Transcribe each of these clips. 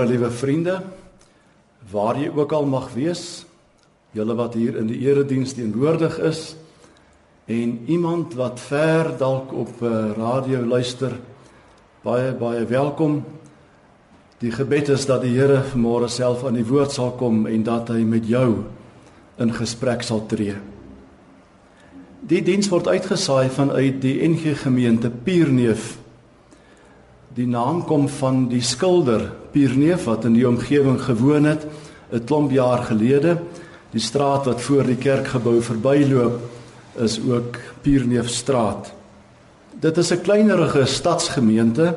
Goeiemôre liewe vriende. Waar jy ook al mag wees, julle wat hier in die erediens teenwoordig is en iemand wat ver dalk op uh, radio luister, baie baie welkom. Die gebed is dat die Here vanmôre self aan die woord sal kom en dat hy met jou in gesprek sal tree. Die diens word uitgesaai vanuit die NG Gemeente Pierneef Die naam kom van die skilder Pierneef wat in die omgewing gewoon het 'n klomp jaar gelede. Die straat wat voor die kerkgebou verbyloop is ook Pierneefstraat. Dit is 'n kleinerige stadsgemeente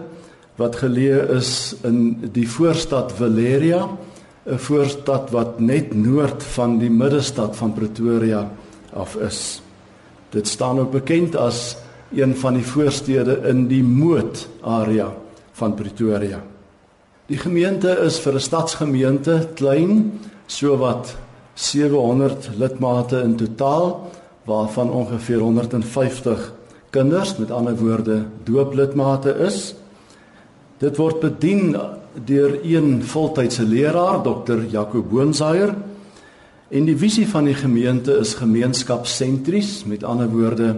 wat geleë is in die voorstad Valeria, 'n voorstad wat net noord van die middestad van Pretoria af is. Dit staan ook bekend as een van die voorstede in die Moot area van Pretoria. Die gemeente is vir 'n stadsgemeente klein, so wat 700 lidmate in totaal, waarvan ongeveer 150 kinders, met ander woorde dooplidmate is. Dit word bedien deur een voltydse leraar, Dr. Jaco Boonsaier. En die visie van die gemeente is gemeenskapsentries, met ander woorde,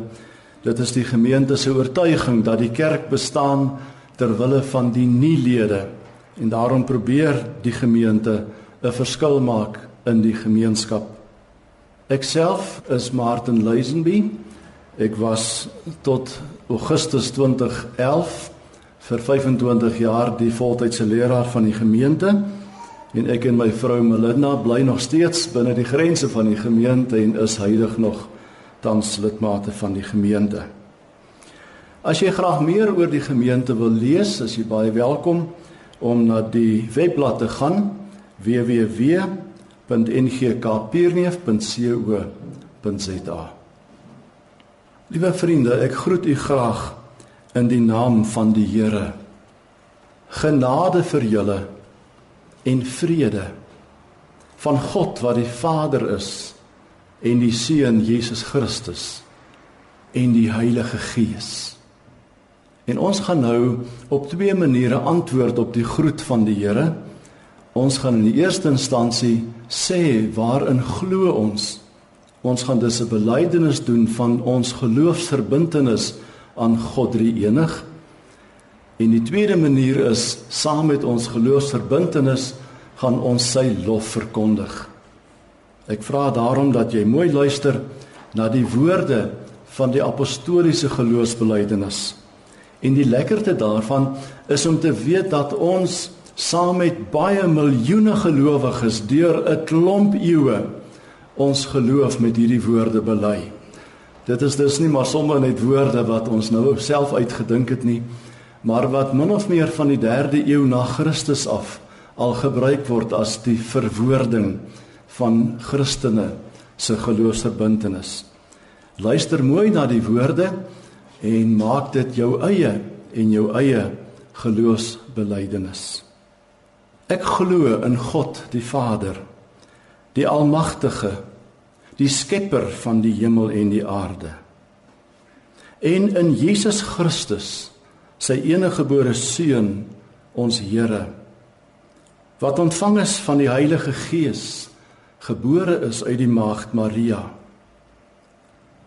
dit is die gemeente se oortuiging dat die kerk bestaan ter wille van die nie lede en daarom probeer die gemeente 'n verskil maak in die gemeenskap. Ek self is Martin Luisenby. Ek was tot Augustus 2011 vir 25 jaar die voltydse leraar van die gemeente en ek en my vrou Melinda bly nog steeds binne die grense van die gemeente en is huidig nog tans lidmate van die gemeente. As jy graag meer oor die gemeente wil lees, is jy baie welkom om na die webblad te gaan www.ngkpierneef.co.za. Liewe vriende, ek groet u graag in die naam van die Here. Genade vir julle en vrede van God wat die Vader is en die Seun Jesus Christus en die Heilige Gees. En ons gaan nou op twee maniere antwoord op die groet van die Here. Ons gaan in die eerste instansie sê waarin glo ons. Ons gaan dus 'n belydenis doen van ons geloofsverbintenis aan God drie enig. En die tweede manier is saam met ons geloofsverbintenis gaan ons sy lof verkondig. Ek vra daarom dat jy mooi luister na die woorde van die apostoliese geloofsbelydenis. En die lekkerte daarvan is om te weet dat ons saam met baie miljoene gelowiges deur 'n klomp eeue ons geloof met hierdie woorde bely. Dit is dus nie maar sommer net woorde wat ons nou self uitgedink het nie, maar wat min of meer van die 3de eeu na Christus af al gebruik word as die verwoording van Christene se geloofsverbintenis. Luister mooi na die woorde en maak dit jou eie en jou eie geloofsbelijdenis. Ek glo in God die Vader, die almagtige, die skepper van die hemel en die aarde. En in Jesus Christus, sy eniggebore seun, ons Here, wat ontvang is van die Heilige Gees, gebore is uit die maagd Maria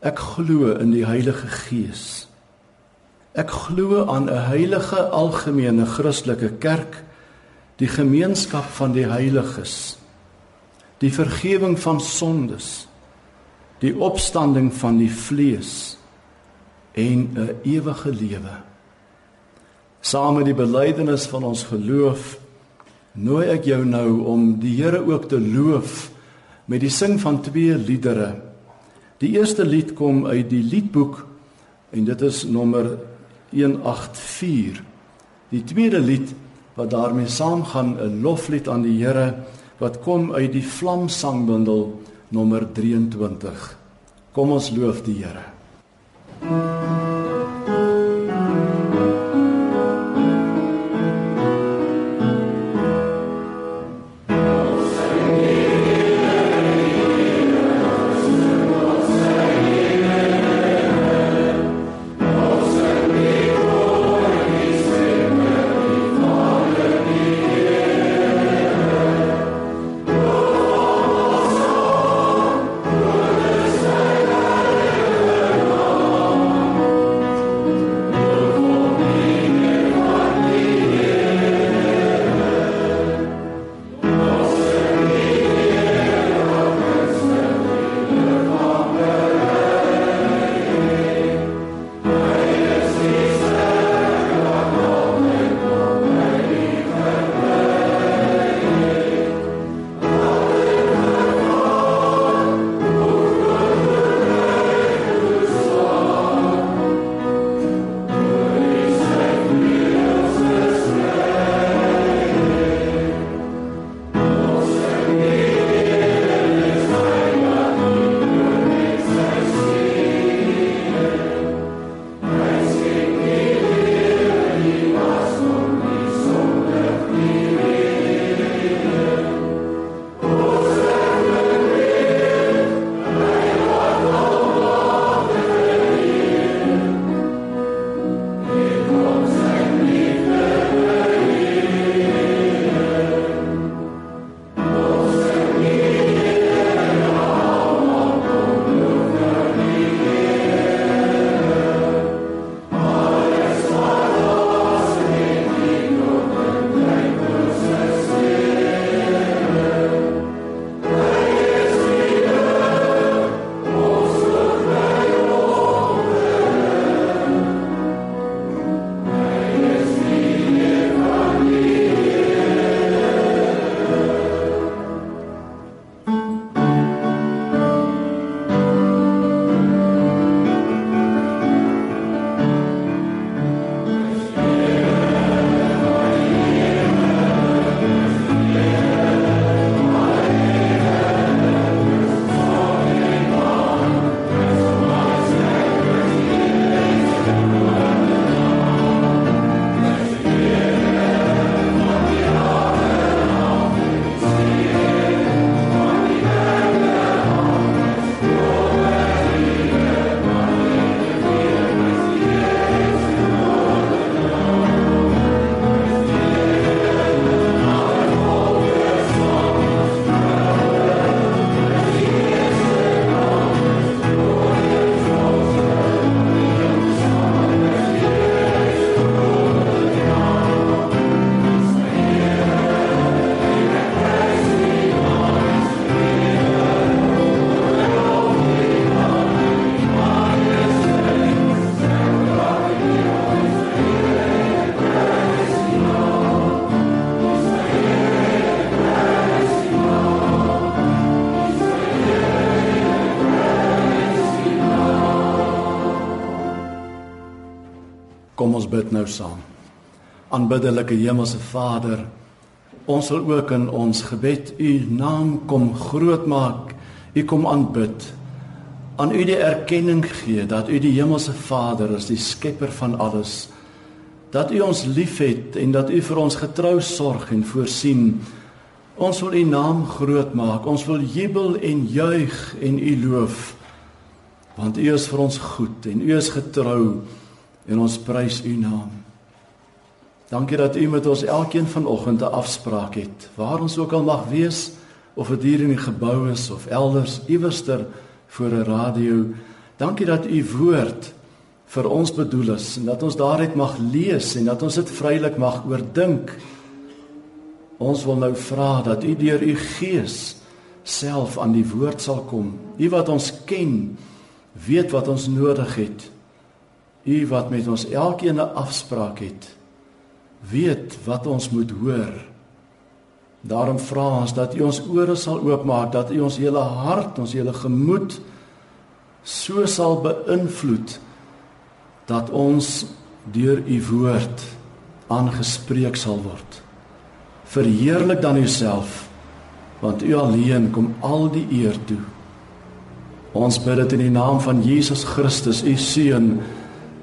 Ek glo in die Heilige Gees. Ek glo aan 'n heilige algemene Christelike kerk, die gemeenskap van die heiliges, die vergifnis van sondes, die opstanding van die vlees en 'n ewige lewe. Saam met die belydenis van ons geloof nooi ek jou nou om die Here ook te loof met die sing van twee liedere Die eerste lied kom uit die liedboek en dit is nommer 184. Die tweede lied wat daarmee saamgaan 'n loflied aan die Here wat kom uit die Vlamsangbundel nommer 23. Kom ons loof die Here. thank you Kom ons bid nou saam. Aanbiddelike Hemelse Vader, ons wil ook in ons gebed U naam kom groot maak. U kom aanbid. Aan U die erkenning gee dat U die Hemelse Vader is, die skepper van alles. Dat U ons liefhet en dat U vir ons getrou sorg en voorsien. Ons wil U naam groot maak. Ons wil jubel en juig en U loof. Want U is vir ons goed en U is getrou en ons prys u naam. Dankie dat u met ons elkeen vanoggend 'n afspraak het. Waar ons ook al mag wees of dit hier in die gebou is of elders iewerster voor 'n radio. Dankie dat u woord vir ons bedoel is en dat ons daaruit mag lees en dat ons dit vrylik mag oordink. Ons wil nou vra dat u deur u gees self aan die woord sal kom. U wat ons ken, weet wat ons nodig het. U wat met ons elkeen 'n afspraak het, weet wat ons moet hoor. Daarom vra ons dat U ons ore sal oopmaak, dat U ons hele hart, ons hele gemoed so sal beïnvloed dat ons deur U woord aangespreek sal word. verheerlik dan uself want u alleen kom al die eer toe. Ons bid dit in die naam van Jesus Christus, u seun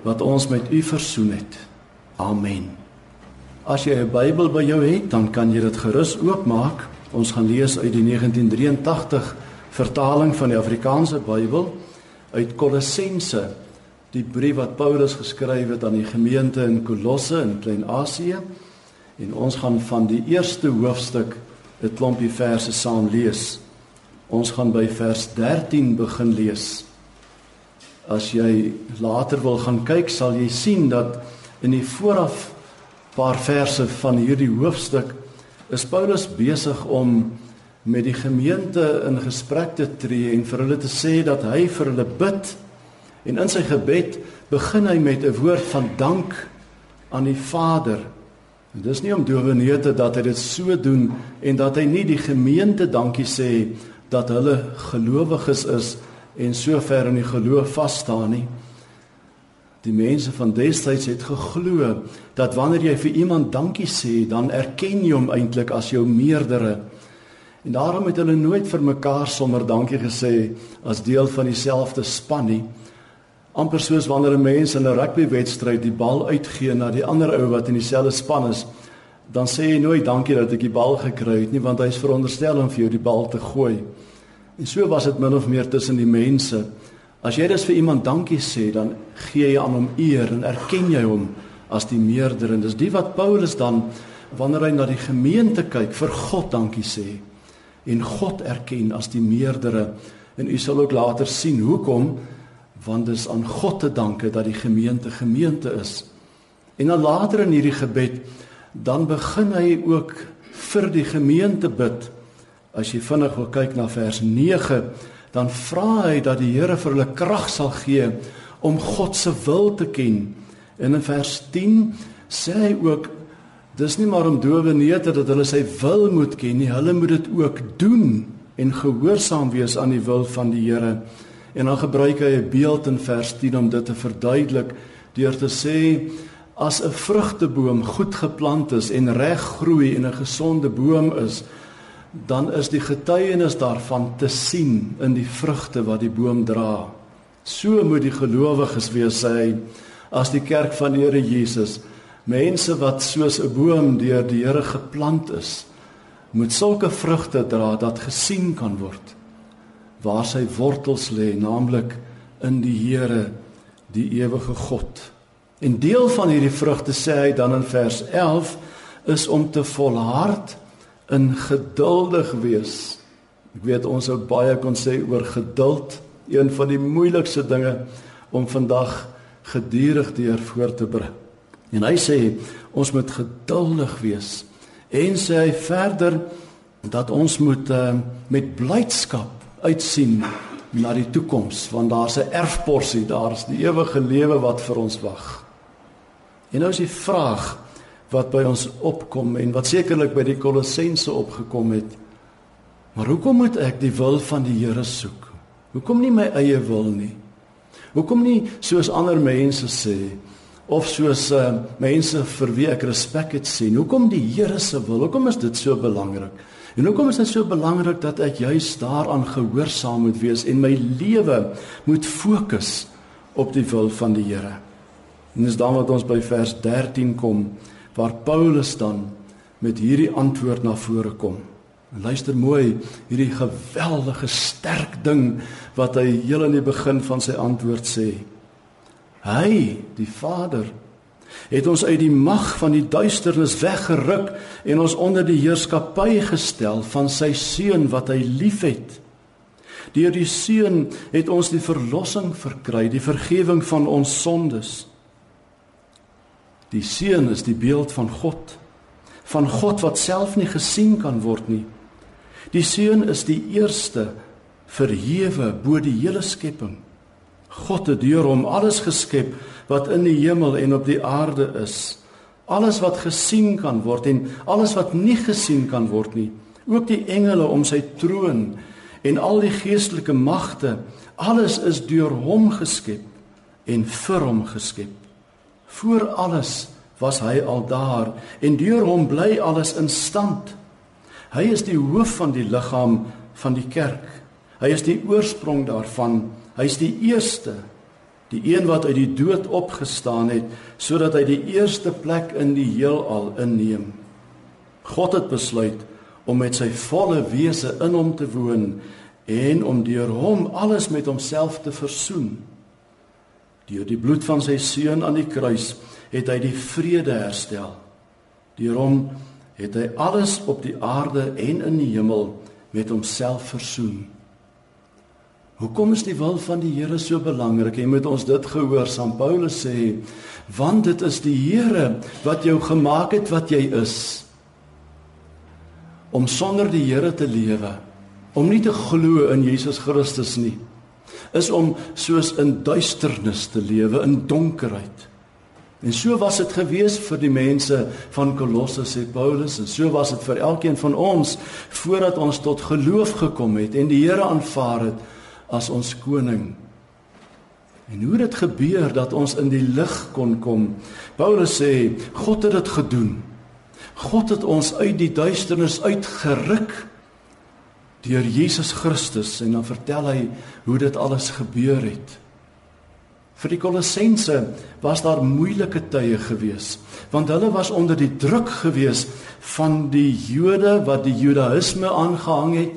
wat ons met u versoen het. Amen. As jy 'n Bybel by jou het, dan kan jy dit gerus oopmaak. Ons gaan lees uit die 1983 vertaling van die Afrikaanse Bybel uit Kolossense, die brief wat Paulus geskryf het aan die gemeente in Kolosse in Klein-Asië. En ons gaan van die eerste hoofstuk 'n klompie verse saam lees. Ons gaan by vers 13 begin lees. As jy later wil gaan kyk, sal jy sien dat in die vooraf paar verse van hierdie hoofstuk is Paulus besig om met die gemeente in gesprek te tree en vir hulle te sê dat hy vir hulle bid. En in sy gebed begin hy met 'n woord van dank aan die Vader En dis nie om dowenete dat hy dit so doen en dat hy nie die gemeente dankie sê dat hulle gelowiges is en so ver in die geloof vas staan nie. Die mense van destyds het geglo dat wanneer jy vir iemand dankie sê, dan erken jy hom eintlik as jou meerdere. En daarom het hulle nooit vir mekaar sommer dankie gesê as deel van dieselfde span nie amper soos wanneer 'n mens in 'n rugbywedstryd die bal uitgee na die ander ou wat in dieselfde span is, dan sê jy nooit dankie dat ek die bal gekry het nie, want hy is veronderstel om vir jou die bal te gooi. En so was dit min of meer tussen die mense. As jy dus vir iemand dankie sê, dan gee jy aan hom eer en erken jy hom as die meerder en dis die wat Paulus dan wanneer hy na die gemeente kyk, vir God dankie sê en God erken as die meerdere. En u sal ook later sien hoekom want dit is aan God te danke dat die gemeente gemeente is. En dan later in hierdie gebed dan begin hy ook vir die gemeente bid. As jy vinnig wil kyk na vers 9, dan vra hy dat die Here vir hulle krag sal gee om God se wil te ken. En in vers 10 sê hy ook dis nie maar om dowe neete dat hulle sy wil moet ken nie, hulle moet dit ook doen en gehoorsaam wees aan die wil van die Here. En dan gebruik hy 'n beeld in vers 10 om dit te verduidelik deur te sê as 'n vrugteboom goed geplant is en reg groei en 'n gesonde boom is, dan is die getuienis daarvan te sien in die vrugte wat die boom dra. So moet die gelowiges wees sê hy as die kerk van die Here Jesus, mense wat soos 'n boom deur die Here geplant is, moet sulke vrugte dra dat gesien kan word waar sy wortels lê, naamlik in die Here, die ewige God. En deel van hierdie vrugte sê hy dan in vers 11 is om te volhard in geduldig wees. Ek weet ons sou baie kon sê oor geduld, een van die moeilikste dinge om vandag gedurig deur voor te bring. En hy sê ons moet geduldig wees en sê hy verder dat ons moet uh, met blydskap uitsien na die toekoms want daar's 'n erfporsie, daar's die ewige lewe wat vir ons wag. En nou is die vraag wat by ons opkom en wat sekerlik by die Kolossense opgekom het. Maar hoekom moet ek die wil van die Here soek? Hoekom nie my eie wil nie? Hoekom nie soos ander mense sê of soos uh, mense vir wie ek respek het sien? Hoekom die Here se wil? Hoekom is dit so belangrik? En hoekom is dit so belangrik dat ek juis daaraan gehoorsaam moet wees en my lewe moet fokus op die wil van die Here? En dis dan wat ons by vers 13 kom waar Paulus dan met hierdie antwoord na vore kom. En luister mooi, hierdie geweldige sterk ding wat hy heel in die begin van sy antwoord sê. Hy, die Vader, het ons uit die mag van die duisternis weggeruk en ons onder die heerskappy gestel van sy seun wat hy liefhet. Deur die seun het ons die verlossing verkry, die vergifnis van ons sondes. Die seun is die beeld van God, van God wat self nie gesien kan word nie. Die seun is die eerste verhewe bo die hele skepping. God het deur hom alles geskep wat in die hemel en op die aarde is. Alles wat gesien kan word en alles wat nie gesien kan word nie. Ook die engele om sy troon en al die geestelike magte, alles is deur hom geskep en vir hom geskep. Voor alles was hy al daar en deur hom bly alles in stand. Hy is die hoof van die liggaam van die kerk. Hy is die oorsprong daarvan. Hy is die eerste, die een wat uit die dood opgestaan het sodat hy die eerste plek in die heelal inneem. God het besluit om met sy volle wese in hom te woon en om deur hom alles met homself te versoen. Deur die bloed van sy seun aan die kruis het hy die vrede herstel. Deur hom het hy alles op die aarde en in die hemel met homself versoen. Hoekom is die wil van die Here so belangrik? Jy moet ons dit gehoor, St. Paulus sê, want dit is die Here wat jou gemaak het wat jy is. Om sonder die Here te lewe, om nie te glo in Jesus Christus nie, is om soos in duisternis te lewe, in donkerheid. En so was dit gewees vir die mense van Kolosse sê Paulus en so was dit vir elkeen van ons voordat ons tot geloof gekom het en die Here aanvaar het as ons koning. En hoe dit gebeur dat ons in die lig kon kom. Paulus sê God het dit gedoen. God het ons uit die duisternis uitgeruk deur Jesus Christus en dan vertel hy hoe dit alles gebeur het. Vir die Kolossense was daar moeilike tye gewees, want hulle was onder die druk gewees van die Jode wat die Judaïsme aangehang het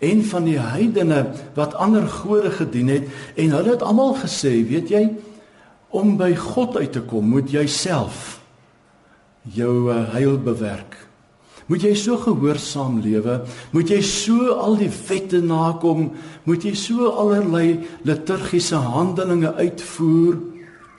en van die heidene wat ander gode gedien het en hulle het almal gesê, weet jy, om by God uit te kom, moet jy self jou eh, heil bewerk. Moet jy so gehoorsaam lewe? Moet jy so al die wette nakom? Moet jy so allerlei liturgiese handelinge uitvoer?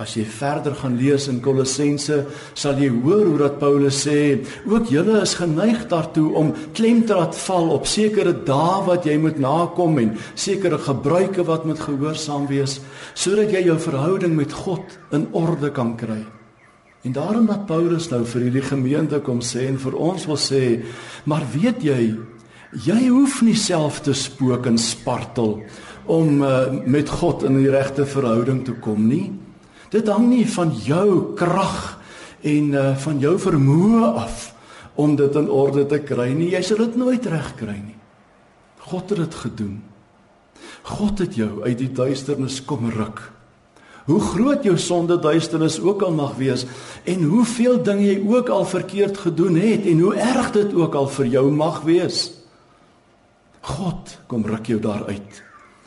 As jy verder gaan lees in Kolossense, sal jy hoor hoe dat Paulus sê, ook julle is geneig daartoe om klem te laat val op sekere dae wat jy moet nakom en sekere gebruike wat moet gehoorsaam wees, sodat jy jou verhouding met God in orde kan kry. En daarom dat Paulus nou vir hierdie gemeente kom sê en vir ons wil sê, maar weet jy, jy hoef nie self te spook en spartel om uh, met God in die regte verhouding te kom nie. Dit hang nie van jou krag en uh, van jou vermoë af om dit in orde te kry nie. Jy sal dit nooit reg kry nie. God het dit gedoen. God het jou uit die duisternis kom ruk hoe groot jou sonde duisternis ook al mag wees en hoeveel dinge jy ook al verkeerd gedoen het en hoe erg dit ook al vir jou mag wees. God kom ruk jou daaruit.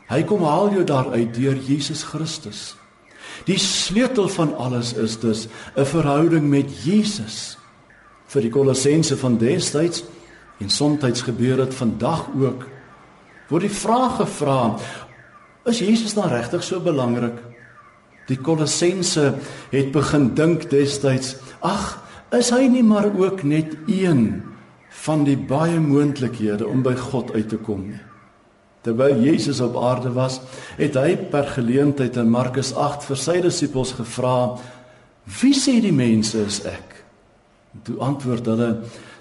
Hy kom haal jou daaruit deur Jesus Christus. Die sleutel van alles is dus 'n verhouding met Jesus. Vir die Kolossense van destyds en soms gebeur dit vandag ook. Word die vraag gevra: Is Jesus dan regtig so belangrik? Die Kolossense het begin dink destyds, ag, is hy nie maar ook net een van die baie moontlikhede om by God uit te kom nie. Terwyl Jesus op aarde was, het hy per geleentheid in Markus 8 vir sy disippels gevra: "Wie sê die mense is ek?" En toe antwoord hulle: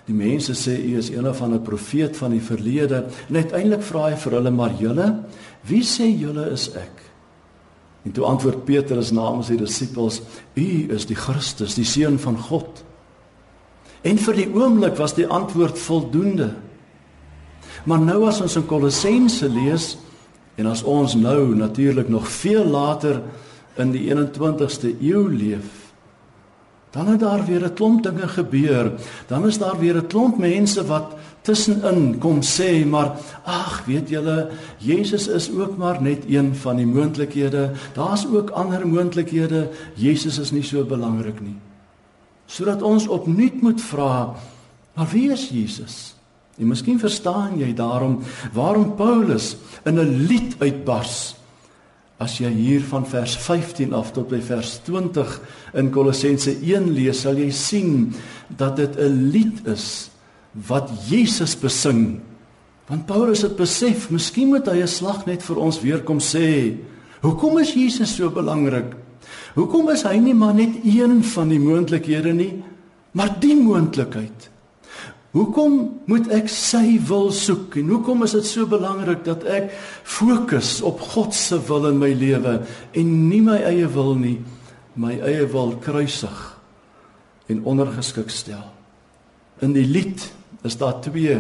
"Die mense sê u is een van 'n profeet van die verlede." En uiteindelik vra hy vir hulle: "Maar julle, wie sê julle is ek?" En toe antwoord Petrus namens die disippels: "U is die Christus, die seun van God." En vir die oomblik was die antwoord voldoende. Maar nou as ons in Kolossense lees en as ons nou natuurlik nog veel later in die 21ste eeu leef, dan het daar weer 'n klomp dinge gebeur. Dan is daar weer 'n klomp mense wat tussenin kom sê maar ag weet julle Jesus is ook maar net een van die moontlikhede. Daar's ook ander moontlikhede. Jesus is nie so belangrik nie. Sodat ons opnuut moet vra maar wie is Jesus en miskien verstaan jy daarom waarom Paulus in 'n lied uitbars as jy hier van vers 15 af tot by vers 20 in Kolossense 1 lees sal jy sien dat dit 'n lied is wat Jesus besing. Want Paulus het besef, miskien moet hy 'n slag net vir ons weer kom sê. Hoekom is Jesus so belangrik? Hoekom is hy nie maar net een van die moontlikhede nie, maar die moontlikheid? Hoekom moet ek sy wil soek en hoekom is dit so belangrik dat ek fokus op God se wil in my lewe en nie my eie wil nie, my eie wil kruisig en ondergeskik stel. In die lied is daar twee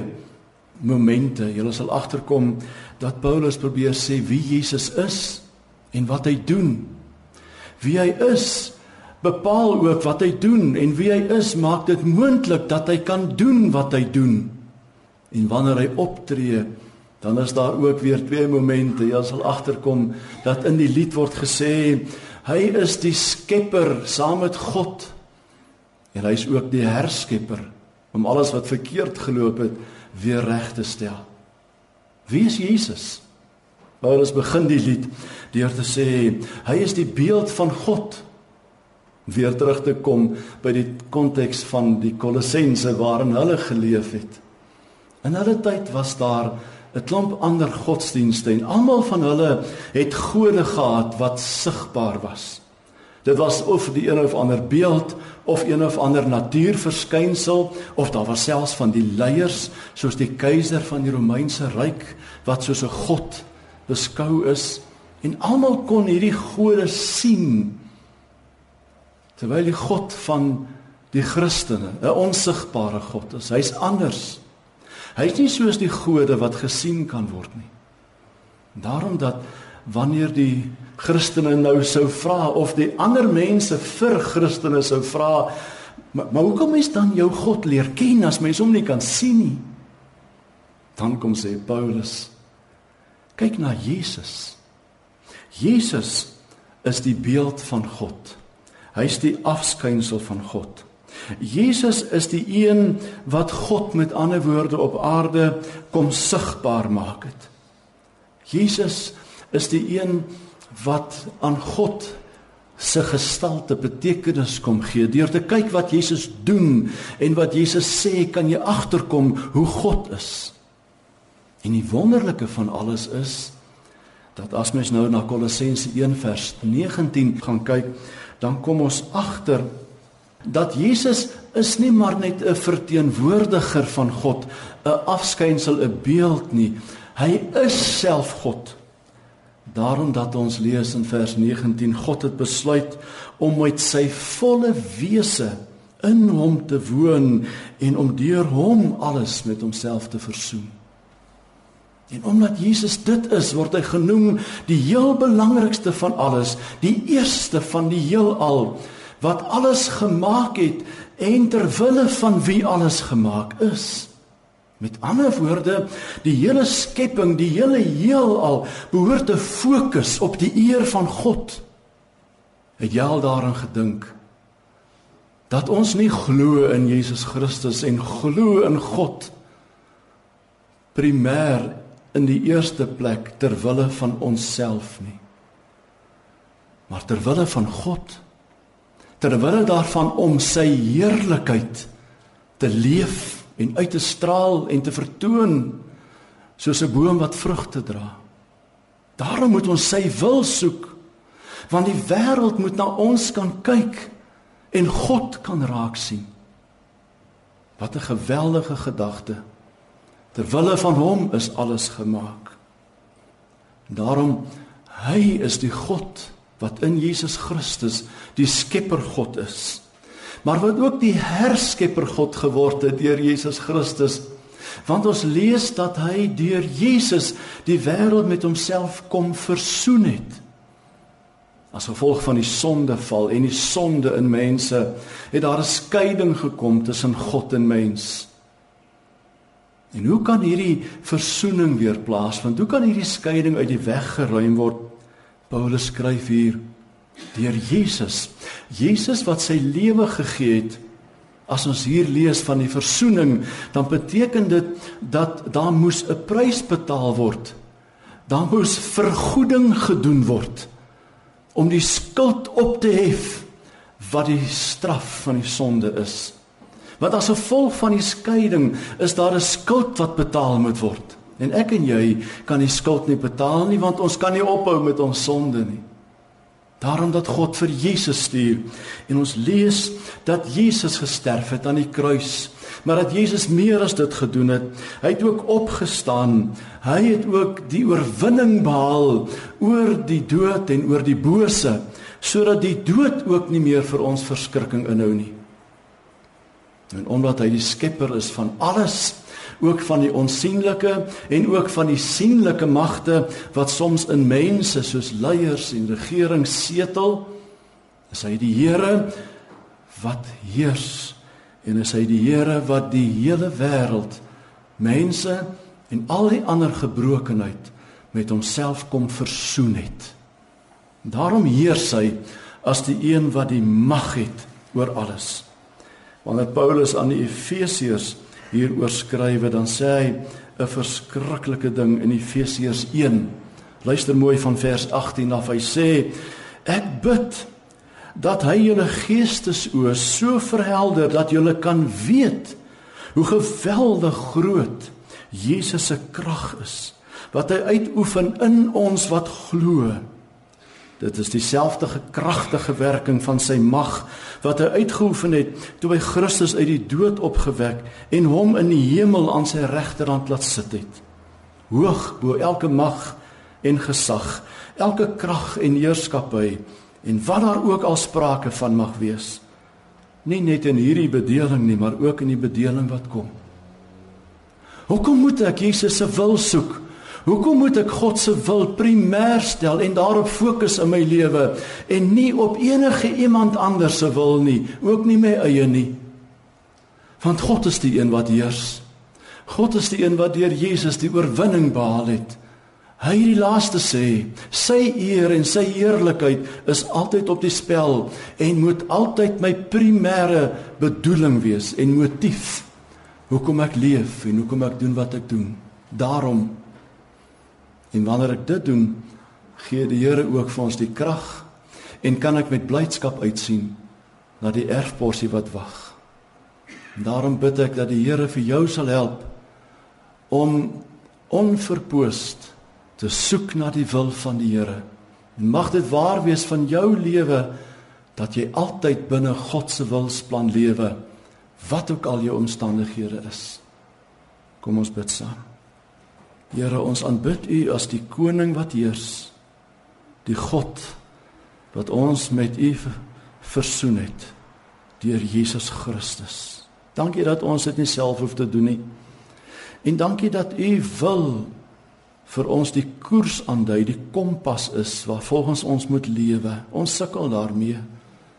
momente. Jy sal agterkom dat Paulus probeer sê wie Jesus is en wat hy doen. Wie hy is bepaal ook wat hy doen en wie hy is maak dit moontlik dat hy kan doen wat hy doen. En wanneer hy optree, dan is daar ook weer twee momente. Jy sal agterkom dat in die lied word gesê hy is die skepper saam met God. En hy is ook die herskepper om alles wat verkeerd geloop het weer reg te stel. Wie is Jesus? Paulus begin die lied deur te sê hy is die beeld van God. Weer terug te kom by die konteks van die Kolossense waarin hulle geleef het. In hulle tyd was daar 'n klomp ander godsdienste en almal van hulle het gode gehad wat sigbaar was. Dit was of die een of ander beeld of een of ander natuurverskynsel of daar was selfs van die leiers soos die keiser van die Romeinse ryk wat soos 'n god beskou is en almal kon hierdie gode sien terwyl die god van die Christene 'n onsigbare god is hy's anders. Hy's nie soos die gode wat gesien kan word nie. Daarom dat wanneer die Christene nou sou vra of die ander mense vir Christene sou vra maar, maar hoekom is dan jou God leer ken as mens hom nie kan sien nie? Dan kom sê Paulus kyk na Jesus. Jesus is die beeld van God hy's die afskynsel van God Jesus is die een wat God met ander woorde op aarde kom sigbaar maak het Jesus is die een wat aan God se gestalte betekenis kom gee. Deur te kyk wat Jesus doen en wat Jesus sê, kan jy agterkom hoe God is. En die wonderlike van alles is dat as mens nou na Kolossense 1 vers 19 gaan kyk, dan kom ons agter dat Jesus is nie maar net 'n verteenwoordiger van God, 'n afskynsel, 'n beeld nie. Hy is self God. Daarom dat ons lees in vers 19 God het besluit om met sy volle wese in hom te woon en om deur hom alles met homself te versoen. En omdat Jesus dit is, word hy genoem die heel belangrikste van alles, die eerste van die heelal wat alles gemaak het en ter wille van wie alles gemaak is. Met ander woorde, die hele skepping, die hele heelal behoort te fokus op die eer van God. Het jy al daaraan gedink dat ons nie glo in Jesus Christus en glo in God primêr in die eerste plek ter wille van onsself nie. Maar ter wille van God. Ter wille daarvan om sy heerlikheid te leef en uit te straal en te vertoon soos 'n boom wat vrugte dra. Daarom moet ons sy wil soek want die wêreld moet na ons kan kyk en God kan raak sien. Wat 'n geweldige gedagte. Ter wille van hom is alles gemaak. Daarom hy is die God wat in Jesus Christus die skepper God is maar wat ook die herskepper God geword het deur Jesus Christus. Want ons lees dat hy deur Jesus die wêreld met homself kom versoen het. As gevolg van die sondeval en die sonde in mense, het daar 'n skeiding gekom tussen God en mens. En hoe kan hierdie versoening weer plaasvind? Hoe kan hierdie skeiding uit die weg geruim word? Paulus skryf hier deur Jesus. Jesus wat sy lewe gegee het. As ons hier lees van die verzoening, dan beteken dit dat daar moes 'n prys betaal word. Daar moes vergoeding gedoen word om die skuld op te hef wat die straf van die sonde is. Want as gevolg van die skeiding is daar 'n skuld wat betaal moet word. En ek en jy kan die skuld nie betaal nie want ons kan nie ophou met ons sonde nie. Daarom dat God vir Jesus stuur en ons lees dat Jesus gesterf het aan die kruis, maar dat Jesus meer as dit gedoen het. Hy het ook opgestaan. Hy het ook die oorwinning behaal oor die dood en oor die bose, sodat die dood ook nie meer vir ons verskrikking inhou nie. En omdat hy die skepper is van alles, ook van die onsigbare en ook van die sienlike magte wat soms in mense soos leiers en regerings setel, is hy die Here wat heers en is hy die Here wat die hele wêreld mense en al die ander gebrokenheid met homself kom versoen het. Daarom heers hy as die een wat die mag het oor alles. Wanneer Paulus aan die Efesiërs hieroor skrywe, dan sê hy 'n verskriklike ding in Efesiërs 1. Luister mooi van vers 18 af. Hy sê: Ek bid dat hy julle geestesoë so verhelder dat julle kan weet hoe geweldig groot Jesus se krag is wat hy uitoefen in ons wat glo. Dit is dieselfde kragtige werking van sy mag wat hy uitgeoefen het toe hy Christus uit die dood opgewek en hom in die hemel aan sy regterhand laat sit het. Hoog bo elke mag en gesag, elke krag en heerskappy en wat daar ook al sprake van mag wees. Nie net in hierdie bedeling nie, maar ook in die bedeling wat kom. Hoekom moet ek Jesus se wil soek? Hoekom moet ek God se wil primêr stel en daarop fokus in my lewe en nie op enige iemand anders se wil nie, ook nie my eie nie? Want God is die een wat heers. God is die een wat deur Jesus die oorwinning behaal het. Hy het die laaste sê, sy eer en sy heerlikheid is altyd op die spel en moet altyd my primêre bedoeling wees en motief hoekom ek leef en hoekom ek doen wat ek doen. Daarom En wanneer ek dit doen, gee die Here ook vir ons die krag en kan ek met blydskap uitsien na die erfporsie wat wag. Daarom bid ek dat die Here vir jou sal help om onverpoost te soek na die wil van die Here. En mag dit waar wees van jou lewe dat jy altyd binne God se wilsplan lewe wat ook al jou omstandighede is. Kom ons bid saam. Here, ons aanbid U as die koning wat heers. Die God wat ons met U versoen het deur Jesus Christus. Dankie dat ons dit nie self hoef te doen nie. En dankie dat U wil vir ons die koers aandui, die kompas is waar volgens ons moet lewe. Ons sukkel daarmee.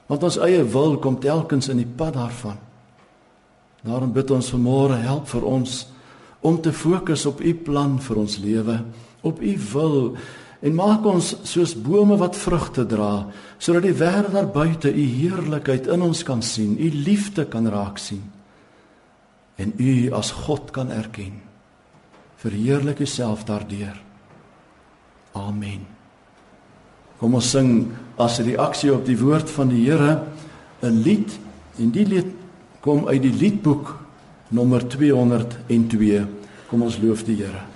Want ons eie wil kom telkens in die pad daarvan. Daarom bid ons vanmôre help vir ons om te fokus op u plan vir ons lewe, op u wil en maak ons soos bome wat vrugte dra, sodat die wêreld daar buite u heerlikheid in ons kan sien, u liefde kan raak sien en u as God kan erken. Verheerlik u self daardeur. Amen. Kom ons sing as 'n reaksie op die woord van die Here 'n lied en die lied kom uit die liedboek nommer 202. Kom ons loof die Here.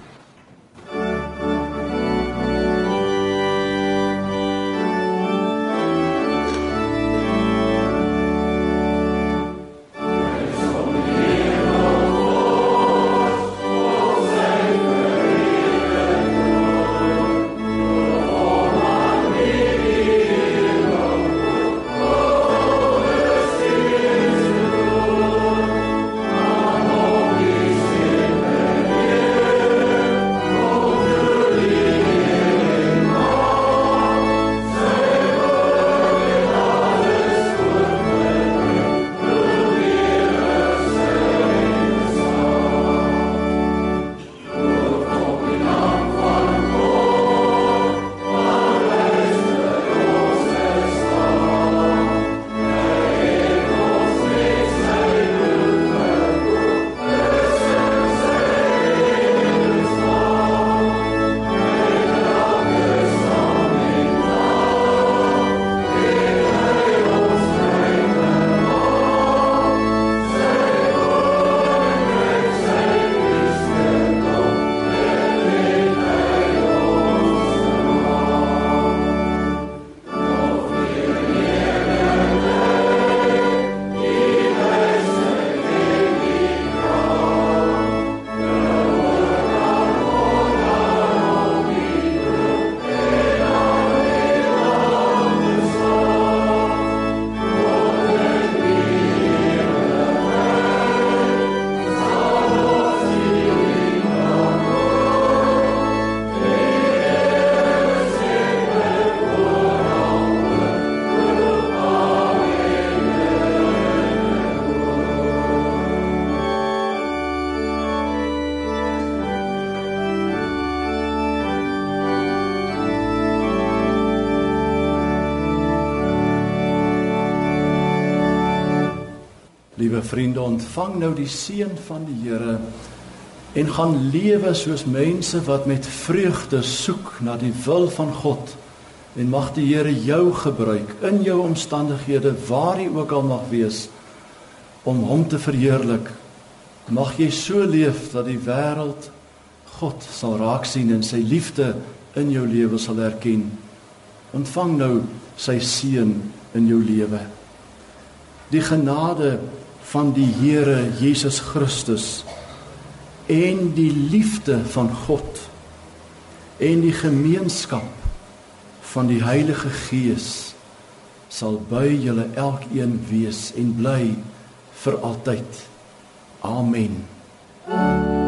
Vriende, ontvang nou die seën van die Here en gaan lewe soos mense wat met vreugde soek na die wil van God. En mag die Here jou gebruik in jou omstandighede waar jy ook al mag wees om hom te verheerlik. Mag jy so leef dat die wêreld God sal raak sien en sy liefde in jou lewe sal erken. Ontvang nou sy seën in jou lewe. Die genade van die Here Jesus Christus en die liefde van God en die gemeenskap van die Heilige Gees sal by julle elkeen wees en bly vir altyd. Amen. Thank you.